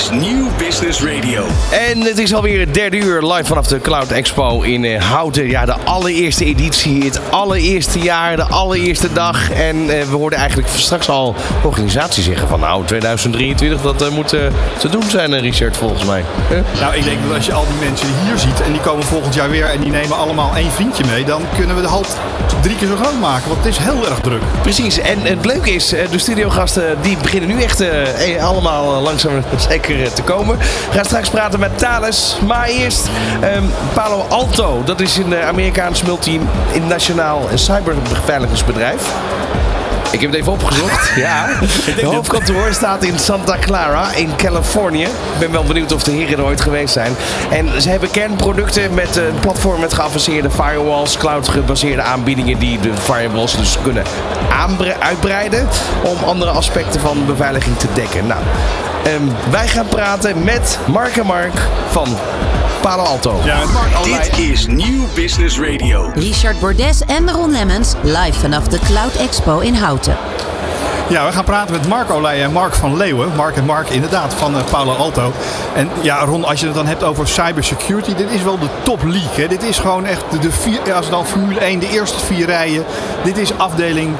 is Nieuw Business Radio. En het is alweer het derde uur live vanaf de Cloud Expo in eh, Houten. Ja, de allereerste editie, het allereerste jaar, de allereerste dag. En eh, we hoorden eigenlijk straks al de organisatie zeggen van nou, 2023, dat eh, moet te doen zijn, Richard, volgens mij. Nou, ik denk dat als je al die mensen hier ziet en die komen volgend jaar weer en die nemen allemaal één vriendje mee, dan kunnen we de halt drie keer zo groot maken, want het is heel erg druk. Precies, en het leuke is, eh, de studiogasten die beginnen nu echt allemaal langzaam maar eh, te komen. We gaan straks praten met Thales, maar eerst ehm, Palo Alto. Dat is een eh, Amerikaans multinationaal cyberbeveiligingsbedrijf. Ik heb het even opgezocht. Ja. Het hoofdkantoor staat in Santa Clara in Californië. Ik ben wel benieuwd of de heren er ooit geweest zijn. En ze hebben kernproducten met een platform met geavanceerde firewalls, cloud-gebaseerde aanbiedingen die de firewalls dus kunnen uitbreiden om andere aspecten van beveiliging te dekken. Nou, ehm, wij gaan praten met Mark en Mark van Palo Alto. Ja, Dit is Nieuw Business Radio. Richard Bordes en Ron Lemmens live vanaf de Cloud Expo in Houten. Ja, we gaan praten met Mark Olij en Mark van Leeuwen. Mark en Mark inderdaad van eh, Palo Alto. En ja, Ron, als je het dan hebt over cybersecurity, dit is wel de top league. Hè? Dit is gewoon echt de, de vier, als het dan Formule 1, de eerste vier rijen. Dit is afdeling,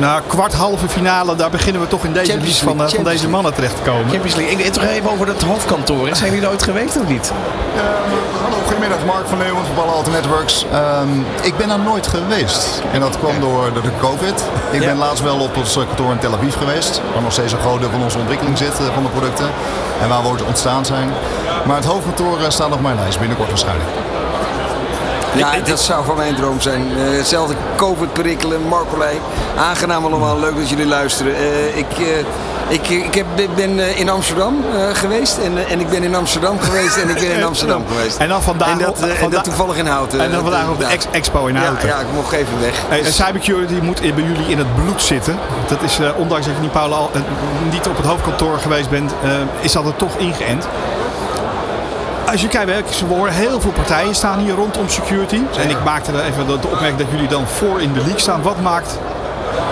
nou, kwart halve finale. Daar beginnen we toch in deze league van, eh, van deze mannen terecht te komen. Champions League. Ik toch even over het hoofdkantoor. Zijn jullie nooit geweest of niet? Eh, hallo, goedemiddag. Mark van Leeuwen van Palo Alto Networks. Ehm, ik ben er nooit geweest. En dat kwam door de, de COVID. Ik Ja. ben laatst wel op ons eh, kantoor in Tel Aviv geweest. Waar nog steeds een groot deel van onze ontwikkeling zit eh, van de producten. En waar we ooit ontstaan zijn. Maar het hoofdkantoor eh, staat op mijn lijst. Binnenkort waarschijnlijk. Ja, dat zou van mijn droom zijn. Eh, hetzelfde COVID-perikelen, Marcolij. Aangenaam allemaal, leuk dat jullie luisteren. Eh, ik, eh, ik, ik heb, ben in Amsterdam geweest en, en ik ben in Amsterdam geweest en ik ben in Amsterdam geweest. En dan vandaag En dat, op- en vandaag- dat toevallig in Houten. En dan vandaag op de Ja. ex- expo in Ja, Houten. ja, ik mocht even weg. Hey, Dus- cybersecurity moet bij jullie in het bloed zitten. Dat is, ondanks dat je niet, eh, niet op het hoofdkantoor geweest bent, is dat er toch ingeënt. Als je kijkt, we horen heel veel partijen staan hier rondom security. En ik maakte er even de, opmerking dat jullie dan voor in de league staan. Wat maakt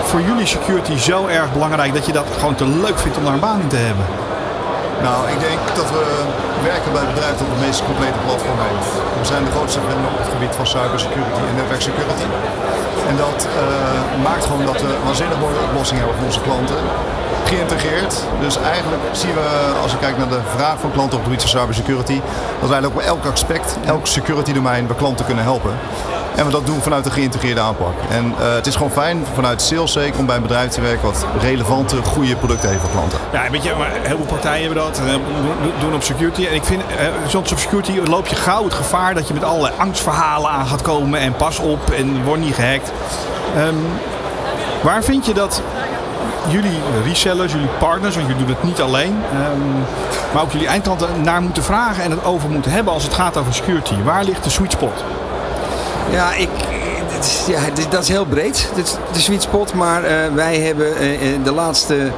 voor jullie security zo erg belangrijk dat je dat gewoon te leuk vindt om daar een baan in te hebben? Nou, ik denk dat we werken bij bedrijven dat het meest complete platform heeft. We zijn de grootste vendor op het gebied van cybersecurity en netwerksecurity. En dat eh, maakt gewoon dat we waanzinnig mooie oplossingen hebben voor onze klanten. Geïntegreerd. Dus eigenlijk zien we, als je kijkt naar de vraag van klanten op het gebied van cybersecurity, dat wij ook bij elk aspect, elk security domein, we klanten kunnen helpen. En we dat doen vanuit een geïntegreerde aanpak. En eh, het is gewoon fijn vanuit sales om bij een bedrijf te werken wat relevante, goede producten heeft voor klanten. Ja, weet je, maar heel veel partijen hebben dat. eh, doen- op security. En ik vind, eh, soms op security loop je gauw het gevaar dat je met allerlei angstverhalen aan gaat komen. En pas op en word niet gehackt. Ehm, waar vind je dat jullie resellers, jullie partners, want jullie doen het niet alleen, ehm, maar ook jullie eindklanten naar moeten vragen en het over moeten hebben als het gaat over security? Waar ligt de sweet spot? Ja, ik, ja, dat is heel breed, de sweet spot. Maar eh, wij hebben eh, eh, de laatste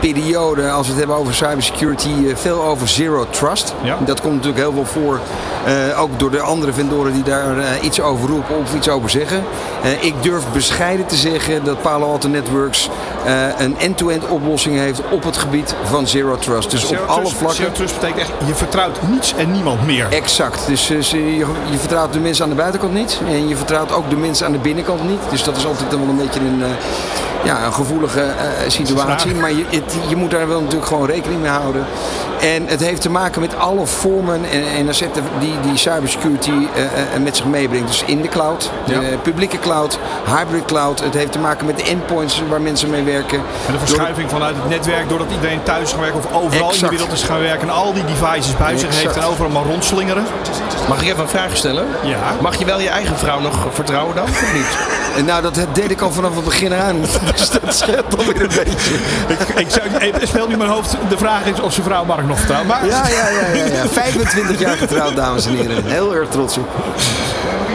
periode, als we het hebben over cybersecurity, eh, veel over zero trust. Ja. Dat komt natuurlijk heel veel voor, eh, ook door de andere vendoren die daar eh, iets over roepen of iets over zeggen. Eh, ik durf bescheiden te zeggen dat Palo Alto Networks eh, een end-to-end oplossing heeft op het gebied van zero trust. Dus Zero op alle trust- vlakken. Zero trust betekent echt, je vertrouwt niets en niemand meer. Exact. Dus eh, je, je vertrouwt de mensen aan de buitenkant niet. En je vertrouwt ook de mensen aan de binnenkant niet. Dus dat is altijd wel een beetje een, eh, ja, een gevoelige eh, situatie. Maar je, het- je moet daar wel natuurlijk gewoon rekening mee houden. En het heeft te maken met alle vormen en, en assetten die, die cybersecurity eh, eh, met zich meebrengt. Dus in de cloud, de Ja. publieke cloud, hybrid cloud. Het heeft te maken met de endpoints waar mensen mee werken. En de Door- verschuiving vanuit het netwerk, doordat iedereen thuis gaat werken of overal in de wereld is gaan werken en al die devices bij zich heeft en overal maar rondslingeren. Mag ik even een vraag stellen? Ja. Mag je wel je eigen vrouw nog vertrouwen dan, of niet? En nou, dat deed ik al vanaf het begin aan. Dus dat scheelt alweer een beetje. Ik, ik zou, het speelt nu in mijn hoofd, de vraag is of zijn vrouw Mark nog vertrouwt. Maar Ja, ja, ja, ja, ja. 25 jaar getrouwd, dames en heren. Heel erg trots op.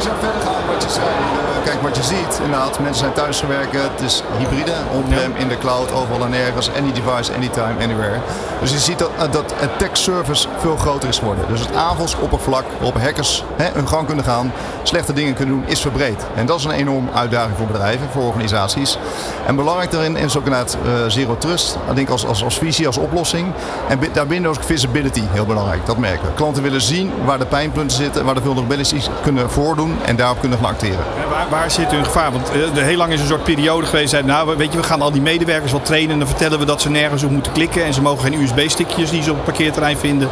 Verder gaan wat je zei. Eh, kijk, wat je ziet, inderdaad, mensen zijn thuisgewerken. Het is hybride, on-prem, in de cloud, overal en nergens. Any device, anytime, anywhere. Dus je ziet dat, uh, dat het tech service veel groter is geworden. Dus het aanvalsoppervlak waarop hackers hè, hun gang kunnen gaan, slechte dingen kunnen doen, is verbreed. En dat is een enorme uitdaging voor bedrijven, voor organisaties. En belangrijk daarin is ook inderdaad uh, zero trust. Ik denk als, als, als visie, als oplossing. En daarbinnen ook visibility, heel belangrijk. Dat merken we. Klanten willen zien waar de pijnpunten zitten, waar de vulnerabilities kunnen voordoen en daarop kunnen gaan acteren. Waar, waar zit in gevaar? Want uh, heel lang is een soort periode geweest. Zei, nou, weet je, we gaan al die medewerkers wel trainen en dan vertellen we dat ze nergens op moeten klikken en ze mogen geen USB-stickjes die ze op het parkeerterrein vinden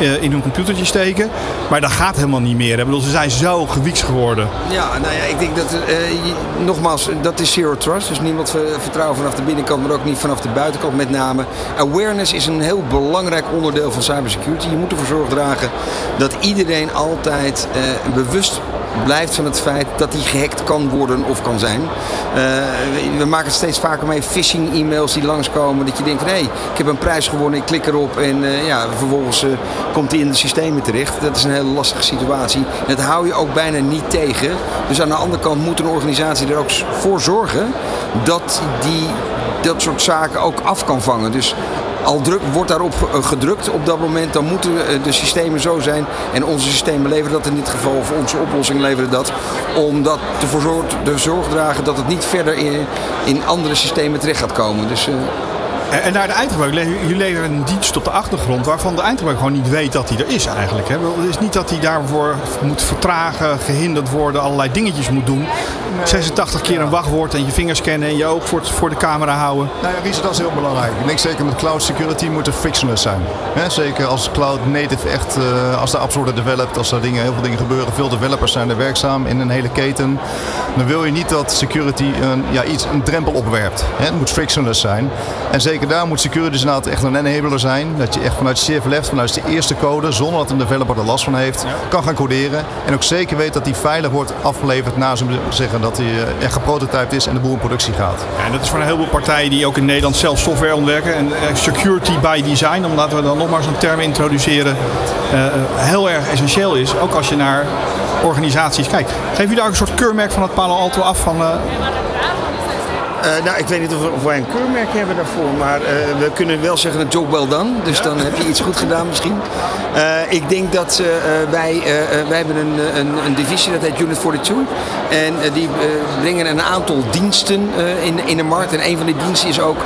uh, in hun computertje steken. Maar dat gaat helemaal niet meer. Ik bedoel, ze zijn zo gewieks geworden. Ja, nou ja, ik denk dat, je, nogmaals, dat is zero trust. Dus niemand vertrouwen vanaf de binnenkant, maar ook niet vanaf de buitenkant met name. Awareness is een heel belangrijk onderdeel van cybersecurity. Je moet ervoor zorg dragen dat iedereen altijd uh, bewust blijft van het feit dat die gehackt kan worden of kan zijn. Uh, we maken het steeds vaker mee phishing e-mails die langskomen. Dat je denkt van hey, ik heb een prijs gewonnen, ik klik erop en uh, ja, vervolgens uh, komt die in de systemen terecht. Dat is een hele lastige situatie. Dat hou je ook bijna niet tegen. Dus aan de andere kant moet een organisatie er ook voor zorgen dat die dat soort zaken ook af kan vangen. Dus al druk, wordt daarop gedrukt op dat moment, dan moeten de systemen zo zijn. En onze systemen leveren dat in dit geval, of onze oplossing leveren dat. Om dat ervoor zorg, de zorg dragen dat het niet verder in, in andere systemen terecht gaat komen. Dus, uh, en naar de eindgebruiker, jullie leveren een dienst op de achtergrond waarvan de eindgebruiker gewoon niet weet dat hij er is eigenlijk. Hè? Het is niet dat hij daarvoor moet vertragen, gehinderd worden, allerlei dingetjes moet doen. 86 keer een wachtwoord en je vingers scannen en je oog voor, voor de camera houden. Nou ja, Ries, dat is heel belangrijk. Ik denk zeker met cloud security moet er frictionless zijn. Zeker als cloud native echt, uh, als de apps worden developed, als er dingen, heel veel dingen gebeuren, veel developers zijn er werkzaam in een hele keten. Dan wil je niet dat security een, ja, iets, een drempel opwerpt. Het moet frictionless zijn. En zeker daar moet security dus inderdaad echt een enabler zijn. Dat je echt vanuit CF left, vanuit de eerste code, zonder dat een developer er last van heeft, kan gaan coderen. En ook zeker weet dat die veilig wordt afgeleverd na ze dat hij echt geprototyped is en de boel in productie gaat. Ja, en dat is voor een heleboel partijen die ook in Nederland zelf software ontwerpen. En security by design, om laten we dan nog maar zo'n term introduceren, uh, heel erg essentieel is. Ook als je naar organisaties kijkt. Geef jullie daar ook een soort keurmerk van het Palo Alto af van... Uh, nou, ik weet niet of, of, wij een keurmerk hebben daarvoor, maar uh, we kunnen wel zeggen een job well done. Dus ja. dan heb je iets goed gedaan misschien. Uh, ik denk dat wij, wij hebben een, een, een, divisie, dat heet Unit 42. En die brengen een aantal diensten in, in de markt. En een van die diensten is ook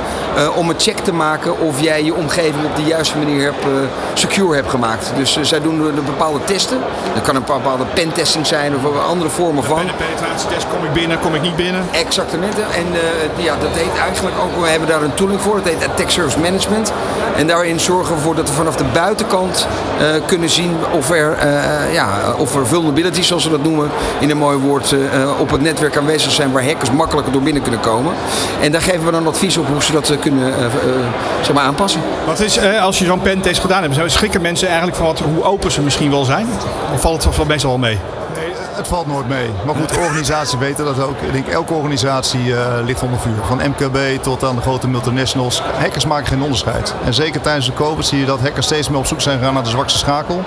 om een check te maken of jij je omgeving op de juiste manier hebt, secure hebt gemaakt. Dus zij doen een bepaalde testen. Dat kan een bepaalde pentesting zijn of andere vormen van. Bij de penetratietest kom ik binnen, kom ik niet binnen. Exactement. En ja, dat heet eigenlijk ook, we hebben daar een tooling voor, dat heet Attack Service Management. En daarin zorgen we ervoor dat we vanaf de buitenkant uh, kunnen zien of er, uh, ja, of er vulnerabilities, zoals we dat noemen, in een mooi woord, op het netwerk aanwezig zijn waar hackers makkelijker door binnen kunnen komen. En daar geven we dan advies op hoe ze dat kunnen zeg maar aanpassen. Wat is, als je zo'n pentest gedaan hebt, schrikken mensen eigenlijk van wat, hoe open ze misschien wel zijn? Of valt het meestal wel mee? Het valt nooit mee. Maar goed, organisaties weten dat ook. Ik denk elke organisatie uh, ligt onder vuur. Van MKB tot aan de grote multinationals. Hackers maken geen onderscheid. En zeker tijdens de COVID zie je dat hackers steeds meer op zoek zijn gegaan naar de zwakste schakel.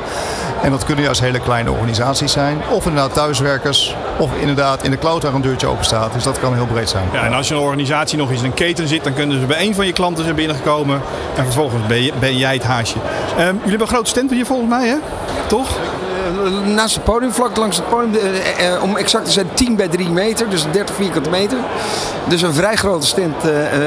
En dat kunnen juist hele kleine organisaties zijn. Of inderdaad thuiswerkers. Of inderdaad in de cloud waar een deurtje open staat. Dus dat kan heel breed zijn. Ja, en als je een organisatie nog eens in een keten zit, dan kunnen ze bij een van je klanten zijn binnengekomen. En vervolgens ben, jij het haasje. Um, jullie hebben een grote stand hier volgens mij, hè? Toch? Naast het podium, vlak langs het podium. Uh, uh, om exact te zijn 10 bij 3 meter, dus 30 vierkante meter. Dus een vrij grote stand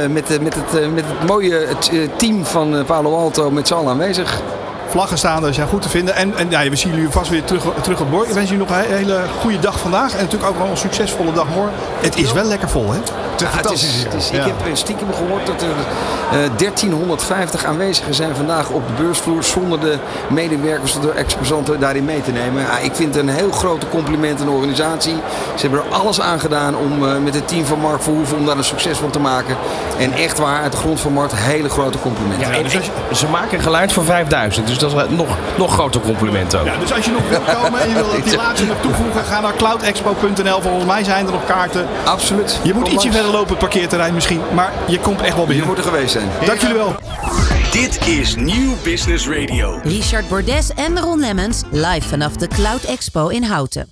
met, met, het, met het mooie team van Palo Alto met z'n allen aanwezig. Vlaggen staan, dat zijn goed te vinden. En, en ja, we zien jullie vast weer terug, terug op boord. Ik wens jullie nog een hele goede dag vandaag. En natuurlijk ook wel een succesvolle dag morgen. Het is wel lekker vol, hè? Ja, het is, het is, ik heb stiekem gehoord dat er uh, 1350 aanwezigen zijn vandaag op de beursvloer zonder de medewerkers of de exposanten daarin mee te nemen. Ja, ik vind het een heel grote compliment aan de organisatie. Ze hebben er alles aan gedaan om uh, met het team van Mark Verhoeven om daar een succes van te maken. En echt waar, uit de grond van Mark, hele grote complimenten. Ja, en, en, ze maken geluid voor 5000, dus dat is een nog, nog groter compliment ook. Ja, dus als je nog wil komen en je wil die laatste nog toevoegen, ga naar cloudexpo.nl. Volgens mij zijn er nog kaarten. Absoluut. Je moet ietsje verder lopen het parkeerterrein misschien, maar je komt echt wel binnen. Je moet er geweest zijn. Dank jullie wel. Dit is Nieuw Business Radio. Richard Bordes en Ron Lemmens live vanaf de Cloud Expo in Houten.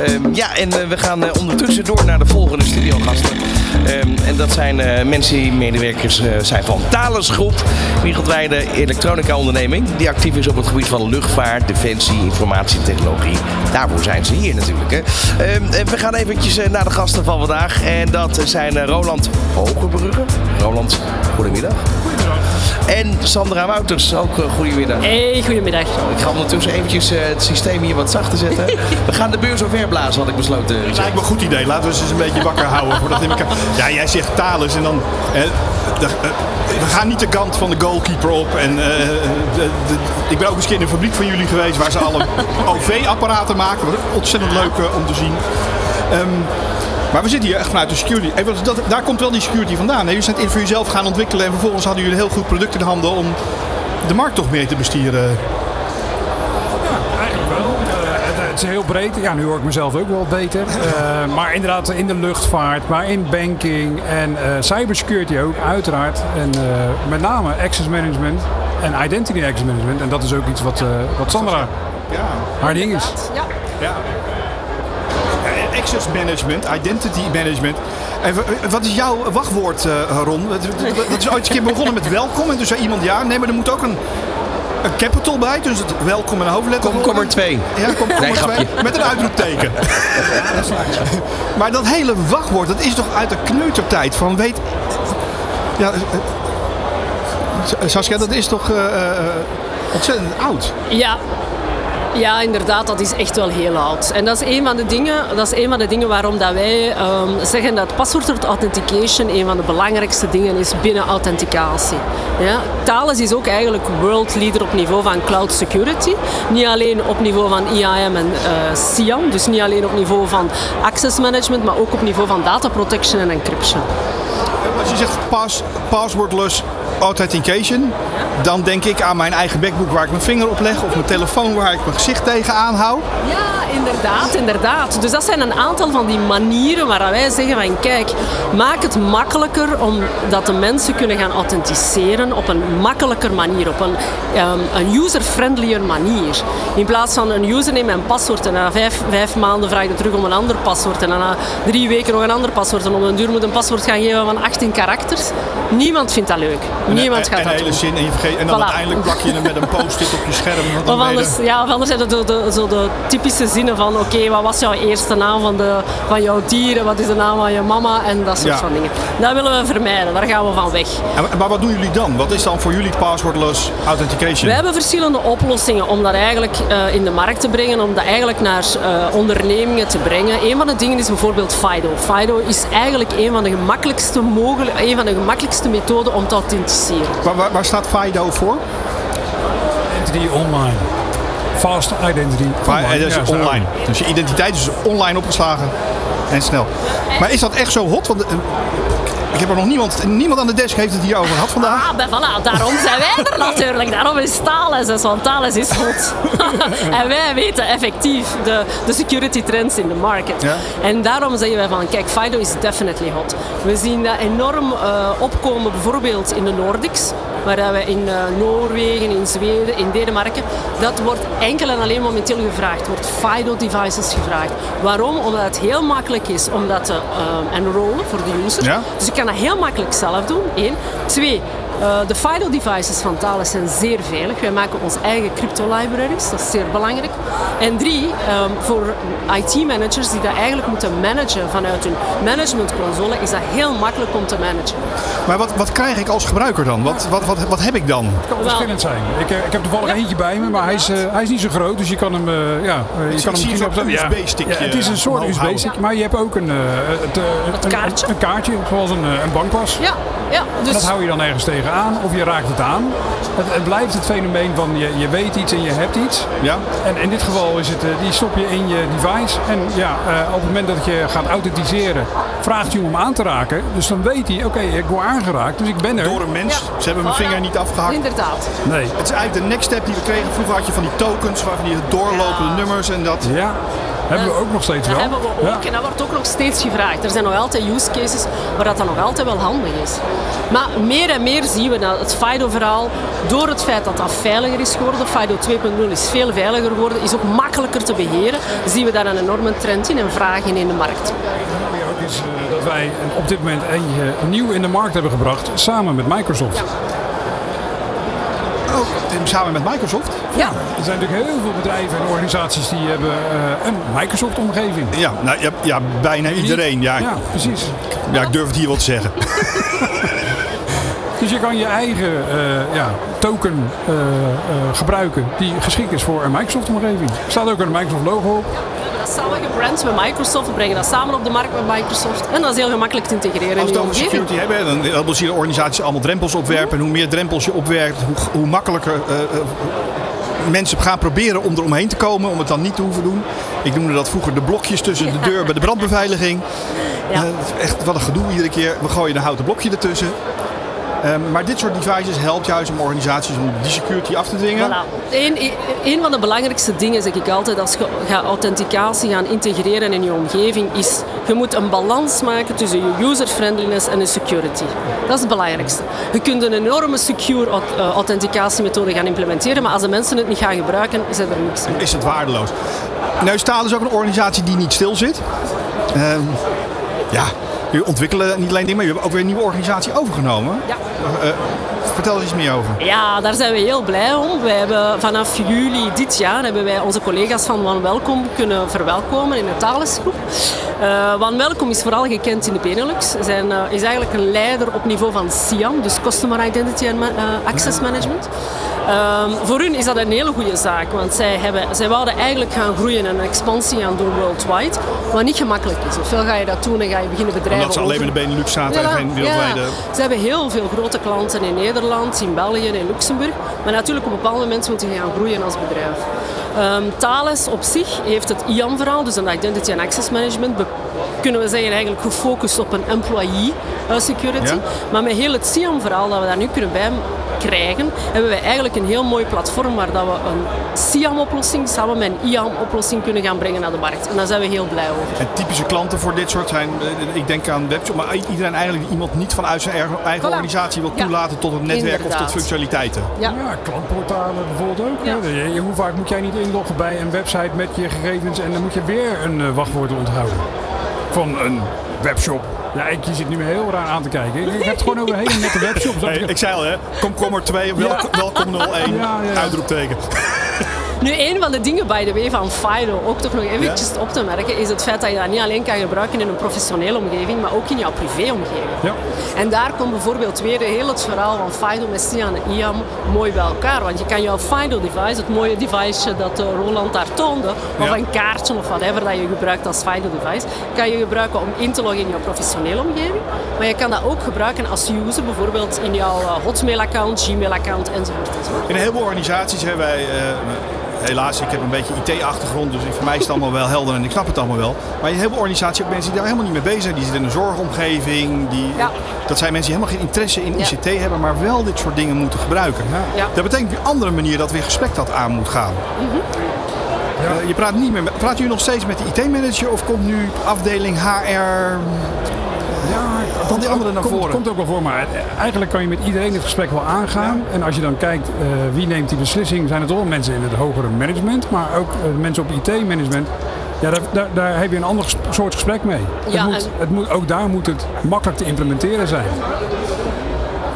Ehm, ja, en eh, we gaan eh, ondertussen door naar de volgende studiogasten. Ehm, en dat zijn eh, mensen die medewerkers eh, zijn van Thales Groep, wereldwijde elektronica-onderneming, die actief is op het gebied van luchtvaart, defensie, informatietechnologie. Daarvoor zijn ze hier natuurlijk. Hè. Ehm, en we gaan eventjes eh, naar de gasten van vandaag. En dat zijn eh, Roland Hogebrugge. Roland, goedemiddag. En Sandra Wouters, ook uh, goedemiddag. Hey, goedemiddag. Ik ga ondertussen eventjes eh, het systeem hier wat zachter zetten. We gaan de beurs over blazen, had ik besloten. Dat lijkt me een goed idee. Laten we ze eens een beetje wakker houden. Voordat in elkaar... Ja, jij zegt Thales en dan... eh, de- eh, we gaan niet de kant van de goalkeeper op. En, eh, de, de- ik ben ook eens een keer in een fabriek van jullie geweest... waar ze alle OV-apparaten maken. Dat is ontzettend leuk eh, om te zien. Ehm, maar we zitten hier echt vanuit de security. En wat- dat, daar komt wel die security vandaan. hè? Jullie zijn het voor jezelf gaan ontwikkelen... en vervolgens hadden jullie een heel goed product in de handen... om de markt toch meer te bestieren. Eigenlijk wel. Eh, het, het is heel breed. Ja, nu hoor ik mezelf ook wel beter. Eh, maar inderdaad in de luchtvaart, maar in banking en eh, cybersecurity ook, uiteraard. En eh, met name access management en identity access management. En dat is ook iets wat, eh, wat Sandra Ja. haar ding is. Ja. Ja. Access management, identity management. En wat is jouw wachtwoord, eh, Ron? Dat dat is ooit eens een keer begonnen met welkom. En toen zei iemand ja, nee, maar er moet ook een, een capital bij. Dus het welkom en een hoofdletter. Kom, kom er twee. Ja, kom, kom Nee, er twee. grapje. Met een uitroepteken. maar dat hele wachtwoord, dat is toch uit de kneutertijd van weet... Ja, eh, eh, Saskia, dat is toch eh, eh, ontzettend oud. Ja. Ja, inderdaad, dat is echt wel heel oud. En dat is een van de dingen, dat is een van de dingen waarom dat wij ehm, zeggen dat password authentication een van de belangrijkste dingen is binnen authenticatie. Ja, Thales is ook eigenlijk world leader op niveau van cloud security. Niet alleen op niveau van IAM en eh SIAM, dus niet alleen op niveau van access management, maar ook op niveau van data protection en encryption. Als je zegt pass, passwordless authentication, dan denk ik aan mijn eigen backbook waar ik mijn vinger op leg of mijn telefoon waar ik mijn gezicht tegenaan hou. Ja, inderdaad, inderdaad. Dus dat zijn een aantal van die manieren waar wij zeggen van kijk, maak het makkelijker om dat de mensen kunnen gaan authenticeren op een makkelijker manier, op een, ehm, een user-friendlier manier. In plaats van een username en paswoord en na vijf, vijf maanden vraag je terug om een ander paswoord en na drie weken nog een ander paswoord en om een duur moet een paswoord gaan geven van 18 karakters. Niemand vindt dat leuk. Niemand en, gaat en dat hele doen. zin en, je vergeet, en dan Voilà. uiteindelijk plak je hem met een post-it op je scherm. Of anders, er- ja, of anders zijn het de, de, zo de typische zinnen van oké, wat was jouw eerste naam van, de, van jouw dier en wat is de naam van je mama en dat soort Ja. van dingen. Dat willen we vermijden, daar gaan we van weg. En- Maar wat doen jullie dan? Wat is dan voor jullie passwordless authentication? We hebben verschillende oplossingen om dat eigenlijk eh, in de markt te brengen, om dat eigenlijk naar eh, ondernemingen te brengen. Een van de dingen is bijvoorbeeld FIDO. FIDO is eigenlijk een van de gemakkelijkste, mogelijk, een van de gemakkelijkste methoden om te authenticeren. Waar, waar, waar staat FIDO voor? Identity online. Fast identity. Maar, dat is Ja, zo. online. Dus je identiteit is online opgeslagen en snel. Maar is dat echt zo hot? Want, eh, ik heb er nog niemand, niemand aan de desk heeft het hier over gehad vandaag. Ah, ben, voilà, daarom zijn wij er natuurlijk. Daarom is Thales, want Thales is hot. en wij weten effectief de, de security trends in de market. Ja. En daarom zeggen wij van, kijk, FIDO is definitely hot. We zien dat enorm eh, opkomen bijvoorbeeld in de Nordics. Waar dat we in eh, Noorwegen, in Zweden, in Denemarken, dat wordt enkel en alleen momenteel gevraagd. Wordt FIDO-devices gevraagd. Waarom? Omdat het heel makkelijk is om dat te eh, enrollen voor de user. Ja. Dus je kan dat heel makkelijk zelf doen. Eén. Twee. eh, de FIDO devices van Thales zijn zeer veilig. Wij maken onze eigen crypto libraries, dat is zeer belangrijk. En drie, ehm, voor IT-managers die dat eigenlijk moeten managen vanuit hun managementconsole, is dat heel makkelijk om te managen. Maar wat, wat krijg ik als gebruiker dan? Wat, wat, wat, wat heb ik dan? Het kan verschillend zijn. Ik, eh, ik heb toevallig eentje bij me, maar hij is, eh, hij is niet zo groot. Dus je kan hem, eh, ja, je Ik kan hem misschien op ja. USB-stickje Ja, het is een soort. USB-stick, maar je hebt ook een, eh, het, een, kaartje? Een, een kaartje, zoals een, een bankpas. Ja, ja dus... Dat hou je dan ergens tegenaan of je raakt het aan. Het, het blijft het fenomeen van je, je weet iets en je hebt iets. Ja? En in dit geval is het, die stop je in je device. En ja, eh, op het moment dat je gaat authenticeren, vraagt hij om hem aan te raken. Dus dan weet hij, oké, ik word aangeraakt, dus ik ben er. Door een mens. Ja. Ze hebben mijn vinger niet afgehakt. Inderdaad. Nee. Het is eigenlijk de next step die we kregen. Vroeger had je van die tokens, waarvan die doorlopende nummers en dat. Ja, Hebben we ook nog steeds Dat wel. hebben we ook en dat wordt ook nog steeds gevraagd. Er zijn nog altijd use cases waar dat dan nog altijd wel handig is. Maar meer en meer zien we dat het FIDO-verhaal, door het feit dat dat veiliger is geworden, FIDO 2.0 is veel veiliger geworden, is ook makkelijker te beheren, zien we daar een enorme trend in en vraag in in de markt. Weer ook is eh, dat wij op dit moment eentje nieuw in de markt hebben gebracht, samen met Microsoft. Ja. Ook samen met Microsoft. Ja, Er zijn natuurlijk heel veel bedrijven en organisaties die hebben eh, een Microsoft-omgeving. Ja, nou, ja, ja bijna iedereen. Ja, Ja, precies. ja, ik durf het hier wel te zeggen. Dus je kan je eigen eh, ja, token eh, eh, gebruiken die geschikt is voor een Microsoft-omgeving. Er staat ook een Microsoft-logo op. samen gebrand met Microsoft, we brengen dat samen op de markt met Microsoft en dat is heel gemakkelijk te integreren Als we je het security hebben, dan zien de organisaties allemaal drempels opwerpen. En hoe meer drempels je opwerkt, hoe, hoe makkelijker eh, eh, mensen gaan proberen om er omheen te komen, om het dan niet te hoeven doen. Ik noemde dat vroeger de blokjes tussen de deur bij de brandbeveiliging. Ja. Is echt wat een gedoe iedere keer. We gooien een houten blokje ertussen. Ehm, maar dit soort devices helpt juist om organisaties om die security af te dwingen. Voilà. Eén, een van de belangrijkste dingen, zeg ik altijd, als je gaat authenticatie gaan integreren in je omgeving, is je moet een balans maken tussen je user-friendliness en je security. Dat is het belangrijkste. Je kunt een enorme secure eh, authenticatiemethode gaan implementeren, maar als de mensen het niet gaan gebruiken, is er niks mee. is het waardeloos. Neustaal is ook een organisatie die niet stil zit. Ehm, ja, jullie ontwikkelen niet alleen dingen, maar jullie hebben ook weer een nieuwe organisatie overgenomen. Ja. Eh, eh, vertel er iets meer over. Ja, daar zijn we heel blij om. We hebben vanaf juli dit jaar hebben wij onze collega's van One Welcome kunnen verwelkomen in de Thalesgroep. Eh One Welcome is vooral gekend in de Benelux. Ze Zijn, eh, is eigenlijk een leider op niveau van CIAM, dus Customer Identity and eh, Access Management. Ehm, voor hun is dat een hele goede zaak, want zij, hebben, zij wouden eigenlijk gaan groeien en een expansie gaan doen worldwide, wat niet gemakkelijk is. Ofwel ga je dat doen en ga je beginnen bedrijven Omdat ze alleen over- in de Benelux zaten en ja, geen wereldwijde... ja. Ze hebben heel veel grote klanten in Nederland, in België en in Luxemburg. Maar natuurlijk op een bepaald moment moeten gaan groeien als bedrijf. Ehm, Thales op zich heeft het IAM-verhaal, dus een Identity and Access Management, kunnen we zeggen eigenlijk gefocust op een employee eh, security. Ja. Maar met heel het SIAM-verhaal dat we daar nu kunnen bij krijgen, hebben wij eigenlijk een heel mooi platform waar dat we een SIAM-oplossing samen met een IAM-oplossing kunnen gaan brengen naar de markt. En daar zijn we heel blij over. En typische klanten voor dit soort zijn, eh, ik denk aan webshop, maar iedereen eigenlijk die iemand niet vanuit zijn eigen- Voilà. organisatie wil Ja. toelaten tot het netwerk of tot functionaliteiten. Ja. Ja, klantportalen bijvoorbeeld ook. Ja. hoe vaak moet jij niet inloggen bij een website met je gegevens en dan moet je weer een eh, wachtwoord onthouden. Van een webshop. Ja, ik, je zit nu heel raar aan te kijken. Ik, ik heb het gewoon over hele nette webshops. Hey, ik zei al, hè, komkommer 2, welkom, welkom 01, Ja, ja. uitroepteken. Nu, een van de dingen, by the way, van FIDO, ook toch nog eventjes op te merken, is het feit dat je dat niet alleen kan gebruiken in een professionele omgeving, maar ook in jouw privéomgeving. Ja. En daar komt bijvoorbeeld weer heel het verhaal van FIDO met Sian en IAM mooi bij elkaar. Want je kan jouw FIDO-device, het mooie device dat eh, Roland daar toonde, of Ja. een kaartje of whatever dat je gebruikt als FIDO-device, kan je gebruiken om in te loggen in jouw professionele omgeving. Maar je kan dat ook gebruiken als user, bijvoorbeeld in jouw eh, Hotmail-account, Gmail-account enzovoort. enzovoort. In een heleboel organisaties hebben wij, eh, helaas, ik heb een beetje IT-achtergrond, dus voor mij is het allemaal wel helder en ik snap het allemaal wel. Maar in een heleboel organisaties ook mensen die daar helemaal niet mee bezig zijn. Die zitten in een zorgomgeving. Die, Ja. Dat zijn mensen die helemaal geen interesse in Ja. ICT hebben, maar wel dit soort dingen moeten gebruiken. Ja. Dat betekent op een andere manier dat weer gesprek dat aan moet gaan. Eh, je praat niet meer met, praat u nog steeds met de IT-manager of komt nu afdeling HR Ja, dan die andere naar komt, voren? komt ook wel voor, maar eigenlijk kan je met iedereen het gesprek wel aangaan. En als je dan kijkt eh, wie neemt die beslissing, zijn het toch wel mensen in het hogere management, maar ook eh, mensen op IT-management. Ja, daar, daar, daar heb je een ander soort gesprek mee. Ja, het moet, en- het moet, ook daar moet het makkelijk te implementeren zijn.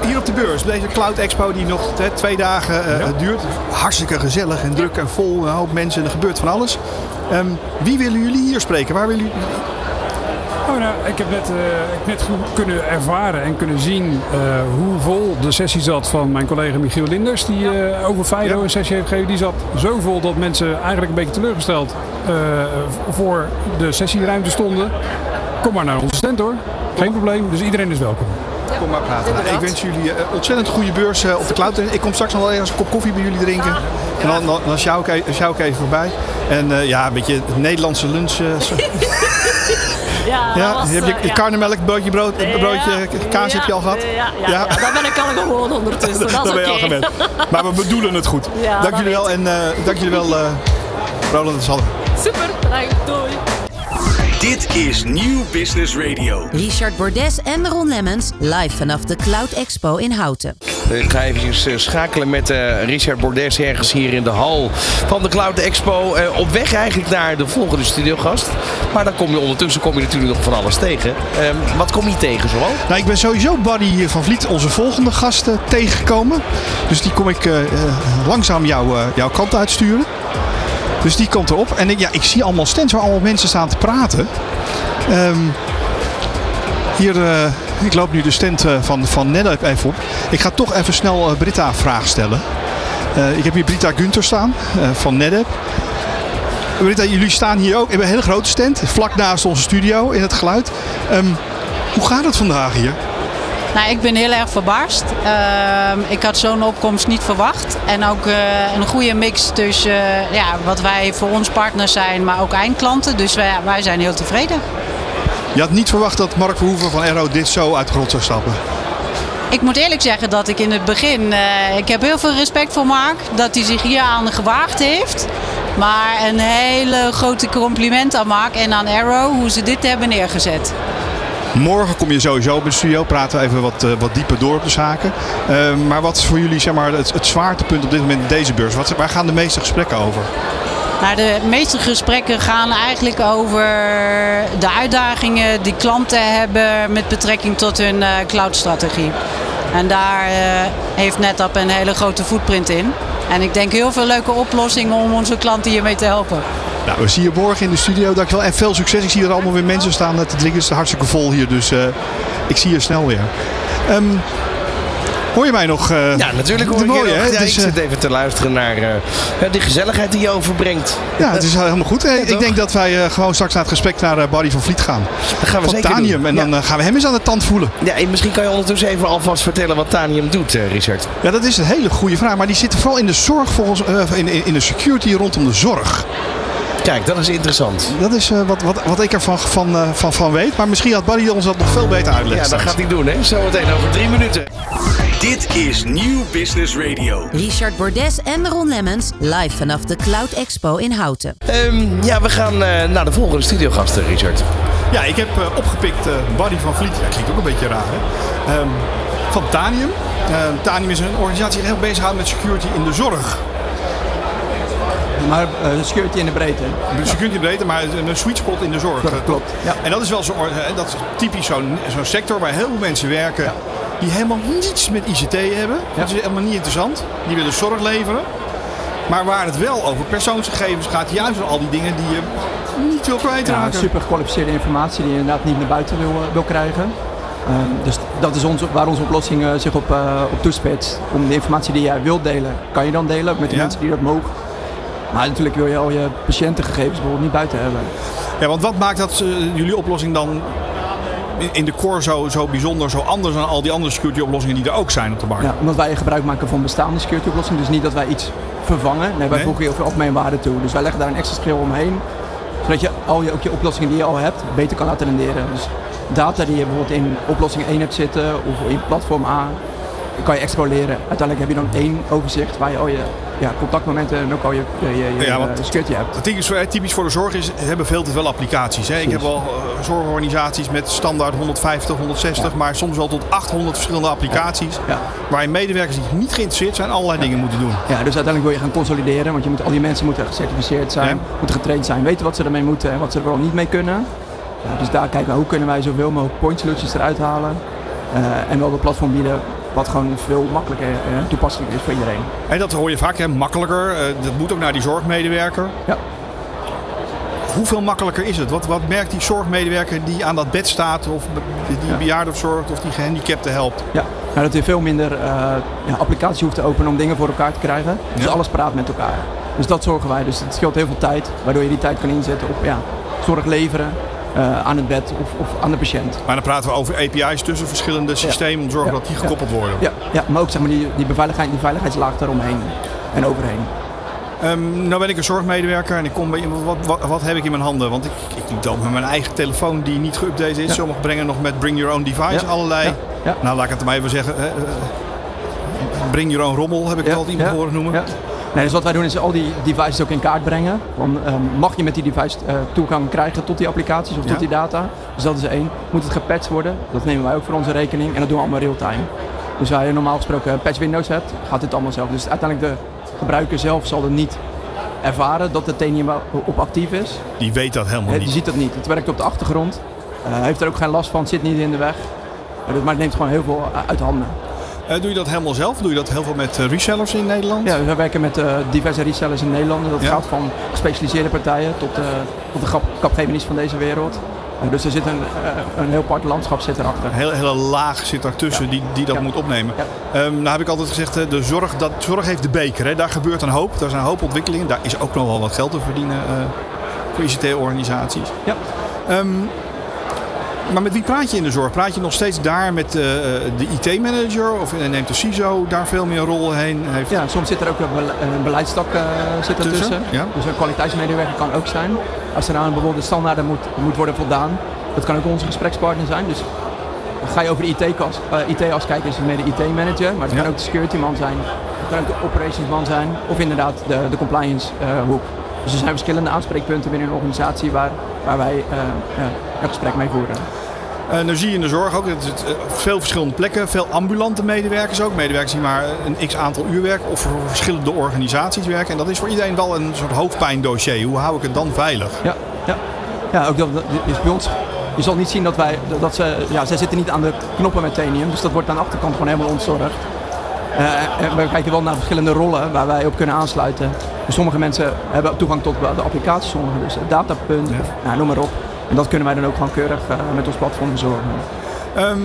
Hier op de beurs, deze Cloud Expo die nog hè, twee dagen eh, Ja. duurt. Hartstikke gezellig en druk en vol, een hoop mensen en er gebeurt van alles. Ehm, wie willen jullie hier spreken? Waar willen jullie... Oh, nou, ik heb net, eh, ik net goed kunnen ervaren en kunnen zien eh, hoe vol de sessie zat van mijn collega Michiel Linders. Die eh, over Fido Ja. een sessie heeft gegeven. Die zat zo vol dat mensen eigenlijk een beetje teleurgesteld eh, voor de sessieruimte stonden. Kom maar naar onze stand hoor. Geen probleem, dus iedereen is welkom. Kom maar praten. Nou, ik wens jullie ontzettend goede beurs op de cloud. Ik kom straks nog wel ergens een kop koffie bij jullie drinken. En dan, dan, dan sjouw ik, e- even voorbij. En eh, ja, een beetje het Nederlandse lunch. eh, Ja, dat ja, was, heb je eh, karnemelk, broodje brood, eh, broodje Ja, kaas heb je al gehad? Ja, ja, ja, daar ben ik al gewoon ondertussen. Dat ben je al gewend. Maar we bedoelen het goed. Ja, dank dat jullie wel. En eh, dank jullie wel, eh Roland en Sander. Super, bedankt. Doei. Dit is Nieuw Business Radio. Richard Bordes en Ron Lemmens live vanaf de Cloud Expo in Houten. Ik ga even schakelen met eh, Richard Bordes ergens hier in de hal van de Cloud Expo. Eh, op weg eigenlijk naar de volgende studiogast. Maar dan kom je ondertussen kom je natuurlijk nog van alles tegen. Ehm, wat kom je tegen zoal? Nou, ik ben sowieso Buddy van Vliet, onze volgende gast, eh, tegengekomen. Dus die kom ik eh, eh, langzaam jou, eh, jouw kant uitsturen. Dus die komt erop. En ik, ja, ik zie allemaal stands waar allemaal mensen staan te praten. Ehm, hier, eh, ik loop nu de stand eh, van, van even op. Ik ga toch even snel eh, Britta een vraag stellen. Eh, ik heb hier Britta Gunter staan van NetApp. Britta, jullie staan hier ook. We hebben een hele grote stand, vlak naast onze studio in het geluid. Ehm, hoe gaat het vandaag hier? Nou, ik ben heel erg verbaasd. Ehm, ik had zo'n opkomst niet verwacht. En ook een goede mix tussen ja, wat wij voor ons partners zijn, maar ook eindklanten. Dus wij, wij zijn heel tevreden. Je had niet verwacht dat Mark Verhoeven van Aero dit zo uit de grond zou stappen. Ik moet eerlijk zeggen dat ik in het begin, eh, ik heb heel veel respect voor Mark. Dat hij zich hier aan gewaagd heeft. Maar een hele grote compliment aan Mark en aan Arrow hoe ze dit hebben neergezet. Morgen kom je sowieso op de studio, praten we even wat, eh, wat dieper door op de zaken. Eh, maar wat is voor jullie zeg maar, het, het zwaartepunt op dit moment in deze beurs? Wat, waar gaan de meeste gesprekken over? Nou, de meeste gesprekken gaan eigenlijk over de uitdagingen die klanten hebben met betrekking tot hun eh, cloudstrategie. En daar eh, heeft NetApp een hele grote footprint in. En ik denk heel veel leuke oplossingen om onze klanten hiermee te helpen. Nou, we zien je morgen in de studio. Dankjewel en veel succes. Ik zie er allemaal weer mensen staan te drinken. Het is hartstikke vol hier, dus eh, ik zie je snel weer. Ehm, hoor je mij nog? eh? Ja, natuurlijk hoor ik Mooi, je nog. Ja, ik is, eh, zit even te luisteren naar eh, die gezelligheid die je overbrengt. Ja, het is helemaal goed. Ik toch? denk dat wij gewoon straks naar het gesprek naar Barry van Vliet gaan. Dat gaan we van zeker Tanium. doen. En dan Ja. gaan we hem eens aan de tand voelen. Ja, en misschien kan je ondertussen even alvast vertellen wat Tanium doet, Richard. Ja, dat is een hele goede vraag. Maar die zitten vooral in de zorg, volgens, in, in in de security rondom de zorg. Kijk, dat is interessant. Dat is wat, wat, wat ik ervan van, van, van weet. Maar misschien had Barry ons dat nog veel beter uitleggen. Ja, dat gaat hij doen, hè? Zometeen over drie minuten. Dit is Nieuw Business Radio. Richard Bordes en Ron Lemmens live vanaf de Cloud Expo in Houten. Ehm, ja, we gaan eh, naar de volgende studiogasten, Richard. Ja, ik heb eh, opgepikt eh Barry van Vliet. Ja, klinkt ook een beetje raar, hè? Ehm, van Tanium. Ehm, Tanium is een organisatie die zich heel bezighoudt met security in de zorg. Maar security in de breedte. Security breedte, maar een sweet spot in de zorg. Klopt, klopt. Ja. En dat is wel zo, dat is typisch zo'n zo'n sector waar heel veel mensen werken die helemaal niets met ICT hebben. Dat is helemaal niet interessant. Die willen zorg leveren. Maar waar het wel over persoonsgegevens gaat, juist al die dingen die je niet wil Ja, kwijtraken. super gekwalificeerde informatie die je inderdaad niet naar buiten wil, eh, wil krijgen. Eh, dus dat is onze, waar onze oplossing eh, zich op, eh, op toespitst. Om de informatie die jij wilt delen, kan je dan delen met de Ja. mensen die dat mogen. Maar natuurlijk wil je al je patiëntengegevens bijvoorbeeld niet buiten hebben. Ja, want wat maakt dat jullie oplossing dan in- de core zo, zo bijzonder, zo anders dan al die andere security oplossingen die er ook zijn op de markt? Ja, omdat wij gebruik maken van bestaande security oplossingen. Dus niet dat wij iets vervangen. Nee, wij Nee? voegen heel veel algemeen waarde toe. Dus wij leggen daar een extra schil omheen. Zodat je al je, ook je oplossingen die je al hebt, beter kan laten renderen. Dus data die je bijvoorbeeld in oplossing 1 hebt zitten of in platform A, kan je exploreren. Uiteindelijk heb je dan één overzicht waar je al je ja, contactmomenten en ook al je, je, je, je, Ja, want- eh, security hebt. Typisch voor, typisch voor de zorg is, hebben veel te veel applicaties. Hè? Ik heb wel eh, zorgorganisaties met standaard 150, 160, maar soms wel tot 800 verschillende applicaties. Ja. Waar je medewerkers die niet geïnteresseerd zijn, allerlei dingen moeten doen. Ja, dus uiteindelijk wil je gaan consolideren, want je moet, al die mensen moeten gecertificeerd zijn, moeten getraind zijn, weten wat ze ermee moeten en wat ze er wel niet mee kunnen. Dus daar kijken we hoe kunnen wij zoveel mogelijk point solutions eruit halen eh, en wel een platform bieden wat gewoon veel makkelijker en toepasselijk is voor iedereen. En dat hoor je vaak, hè? makkelijker. Eh, dat moet ook naar die zorgmedewerker. Ja. Hoeveel makkelijker is het? Wat, wat merkt die zorgmedewerker die aan dat bed staat, of die Ja. bejaarden verzorgt, of die gehandicapten helpt? Ja, nou, dat je veel minder eh, ja, applicaties hoeft te openen om dingen voor elkaar te krijgen. Dus Ja. alles praat met elkaar. Dus dat zorgen wij. Dus het scheelt heel veel tijd, waardoor je die tijd kan inzetten op ja, zorg leveren eh, aan het bed of, of aan de patiënt. Maar dan praten we over API's tussen verschillende systemen om te zorgen Ja. dat die gekoppeld worden. Ja, ja, maar ook zeg maar, die, die, beveiligheid, die veiligheidslaag daaromheen en overheen. Ehm, nou ben ik een zorgmedewerker en ik kom bij iemand, wat, wat, wat heb ik in mijn handen? Want ik, ik doe dat met mijn eigen telefoon die niet geüpdate is. Sommigen brengen nog met bring your own device allerlei. Nou, laat ik het maar even zeggen. hè, eh, bring your own rommel heb ik het altijd iemand Ja. horen noemen. Nee, dus wat wij doen is al die devices ook in kaart brengen. Van, ehm, mag je met die device eh, toegang krijgen tot die applicaties of Ja. tot die data? Dus dat is één. Moet het gepatcht worden? Dat nemen wij ook voor onze rekening en dat doen we allemaal real-time. Dus waar je normaal gesproken patch windows hebt, gaat dit allemaal zelf. Dus uiteindelijk de gebruiker zelf zal er niet ervaren dat de Tenium op actief is. Die weet dat helemaal Nee, die niet. ziet dat niet. Het werkt op de achtergrond. Eh, heeft er ook geen last van, zit niet in de weg. Maar het- maar het neemt gewoon heel veel uit handen. Eh, doe je dat helemaal zelf? Doe je dat heel veel met eh, resellers in Nederland? Ja, we werken met eh, diverse resellers in Nederland. Dat Ja. gaat van gespecialiseerde partijen tot, tot de kap- Capgemini's van deze wereld. Dus er zit een, een heel apart landschap zit erachter. Een hele, hele laag zit daartussen die, die dat moet opnemen. Ehm, nou heb ik altijd gezegd, de zorg, dat, zorg heeft de beker. Hè. Daar gebeurt een hoop. Daar zijn een hoop ontwikkelingen. Daar is ook nog wel wat geld te verdienen voor ICT-organisaties. Ja. Ehm, maar met wie praat je in de zorg? Praat je nog steeds daar met eh, de IT-manager? Of eh, neemt de CISO daar veel meer een rol heen? Heeft... Ja, soms zit er ook een bele- een beleidstak eh, zit Tussen, ertussen. ja. Dus een kwaliteitsmedewerker kan ook zijn. Als er aan bijvoorbeeld standaarden moet, moet worden voldaan, dat kan ook onze gesprekspartner zijn. Dus ga je over de IT-as IT as kijken, is het meer de IT-manager. Maar het kan ook de security man zijn. Het kan ook de operations man zijn. Of inderdaad de, de compliance eh, hoek. Dus er zijn verschillende aanspreekpunten binnen een organisatie waar, waar wij eh, eh, een gesprek mee voeren. Eh, nou zie je in de zorg ook, het is, eh, veel verschillende plekken, veel ambulante medewerkers ook. Medewerkers die maar een x aantal uur werken of voor verschillende organisaties werken. En dat is voor iedereen wel een soort hoofdpijndossier. Hoe hou ik het dan veilig? Ja, ja. ja ook dat dat is bij ons. Je zal niet zien dat wij, dat ze, ja, zij zitten niet aan de knoppen met Tenium, dus dat wordt aan de achterkant gewoon helemaal ontzorgd. Eh, en we kijken wel naar verschillende rollen waar wij op kunnen aansluiten. Sommige mensen hebben toegang tot de applicaties, sommigen dus het datapunt, nou, noem maar op. En dat kunnen wij dan ook gewoon keurig eh, met ons platform verzorgen. Ehm,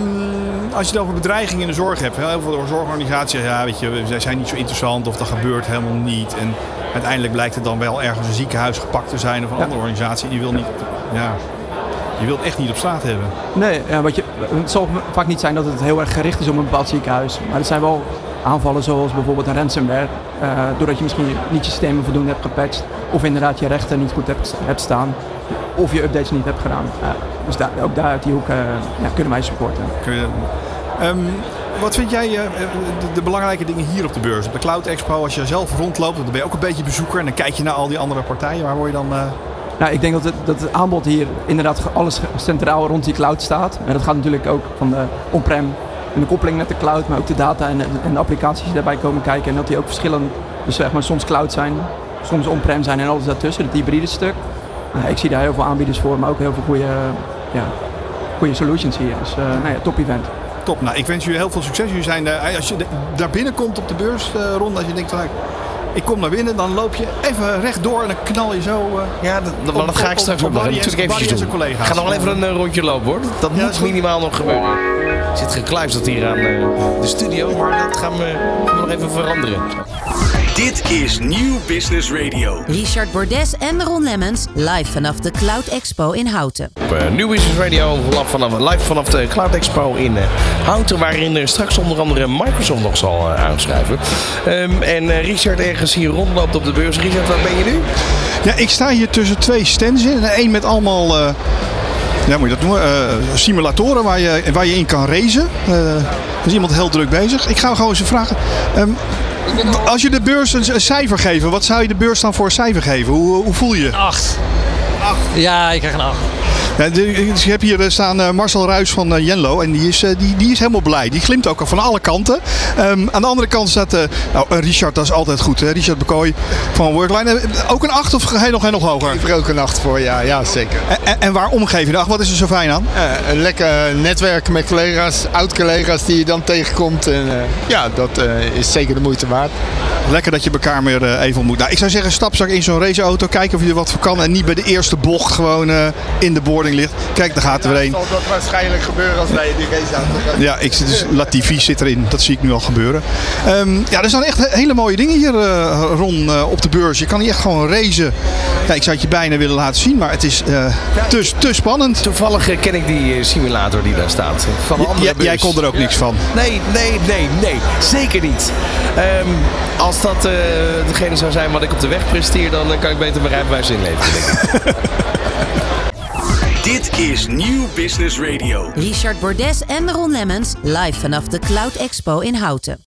als je het over bedreigingen in de zorg hebt, heel veel zorgorganisaties zeggen, ja, weet je, zij zijn niet zo interessant of dat gebeurt helemaal niet. En uiteindelijk blijkt het dan wel ergens een ziekenhuis gepakt te zijn of een andere organisatie. Die wil niet, ja, je wilt echt niet op straat hebben. Nee, ja, wat je, het zal vaak niet zijn dat het heel erg gericht is op een bepaald ziekenhuis. Maar het zijn wel aanvallen zoals bijvoorbeeld een ransomware. eh, doordat je misschien niet je systemen voldoende hebt gepatcht. Of inderdaad je rechten niet goed hebt, hebt staan. Of je updates niet hebt gedaan. Eh, dus daar, ook daar uit die hoek eh, ja, kunnen wij supporten. Kun je, Ehm, wat vind jij de, de belangrijke dingen hier op de beurs? Op de Cloud Expo, als je zelf rondloopt, dan ben je ook een beetje bezoeker. En dan kijk je naar al die andere partijen. Waar word je dan... Nou, ik denk dat het, dat het aanbod hier inderdaad alles centraal rond die cloud staat. En dat gaat natuurlijk ook van de on-prem en de koppeling met de cloud, maar ook de data en, en de applicaties die daarbij komen kijken. En dat die ook verschillend, dus zeg maar soms cloud zijn, soms on-prem zijn en alles daartussen, het hybride stuk. Nou, ik zie daar heel veel aanbieders voor, maar ook heel veel goede, ja, goede solutions hier. Dus eh, nou ja, top event. Top. Nou, ik wens jullie heel veel succes. Jullie zijn, eh, als je de- daar binnenkomt op de beurs eh, rond, als je denkt van, nou, ik kom naar binnen, dan loop je even rechtdoor en dan knal je zo. eh, Ja, dat, dat, maar dat ga ik straks nog Barry en- natuurlijk Barry en zijn. Ik ga nog wel even een eh, rondje lopen hoor. Dat Ja, is moet minimaal nog gebeuren. Ik zit gekluisterd hier aan eh, de studio, maar dat gaan we, gaan we nog even veranderen. Dit is Nieuw Business Radio. Richard Bordes en Ron Lemmens live vanaf de Cloud Expo in Houten. Op eh, New Business Radio live vanaf, live vanaf de Cloud Expo in eh, Houten, waarin er straks onder andere Microsoft nog zal eh, aanschuiven. Ehm, en Richard ergens hier rondloopt op de beurs. Richard, waar ben je nu? Ja, ik sta hier tussen twee stands in. Eén met allemaal, eh, ja, moet je dat noemen, eh, simulatoren waar je, waar je in kan racen. Eh, er is iemand heel druk bezig. Ik ga gewoon eens vragen. ehm, als je de beurs een, een cijfer geeft, wat zou je de beurs dan voor een cijfer geven? Hoe, hoe voel je je? Acht. Ja, ik krijg een acht. Ja, dus ik heb hier eh, staan eh, Marcel Ruijs van eh, Jenlo en die is, die, die is helemaal blij. Die glimt ook van alle kanten. Ehm, aan de andere kant staat nou, Richard, dat is altijd goed. Hè? Richard Bekooi van Workline. Ook een 8 of ga je nog, nog hoger? Ik heb ook een 8 voor, ja, ja zeker. En, en, waarom geef je de 8? Wat is er zo fijn aan? Een lekker netwerk met collega's, oud-collega's die je dan tegenkomt. En ja, dat is zeker de moeite waard. Lekker dat je elkaar weer even ontmoet. Nou, ik zou zeggen, stap straks in zo'n raceauto, kijken of je er wat voor kan. En niet bij de eerste bocht gewoon in de boarding ligt. Kijk, daar gaat er weer een. Zal dat waarschijnlijk gebeuren als wij die raceauto gaan Ja, ik, zit dus Latifi zit erin. Dat zie ik nu al gebeuren. Ehm, ja, er staan echt he- hele mooie dingen hier, eh, Ron, eh, op de beurs. Je kan hier echt gewoon racen. Ja, ik zou het je bijna willen laten zien, maar het is eh, te, te spannend. Toevallig ken ik die simulator die daar staat. Van een andere jij- kon er ook niks van. Nee, nee, nee, nee. Zeker niet. Ehm, als dat eh, degene zou zijn wat ik op de weg presteer, dan kan ik beter mijn rijbewijs inleveren. Dit is Nieuw Business Radio. Richard Bordes en Ron Lemmens live vanaf de Cloud Expo in Houten.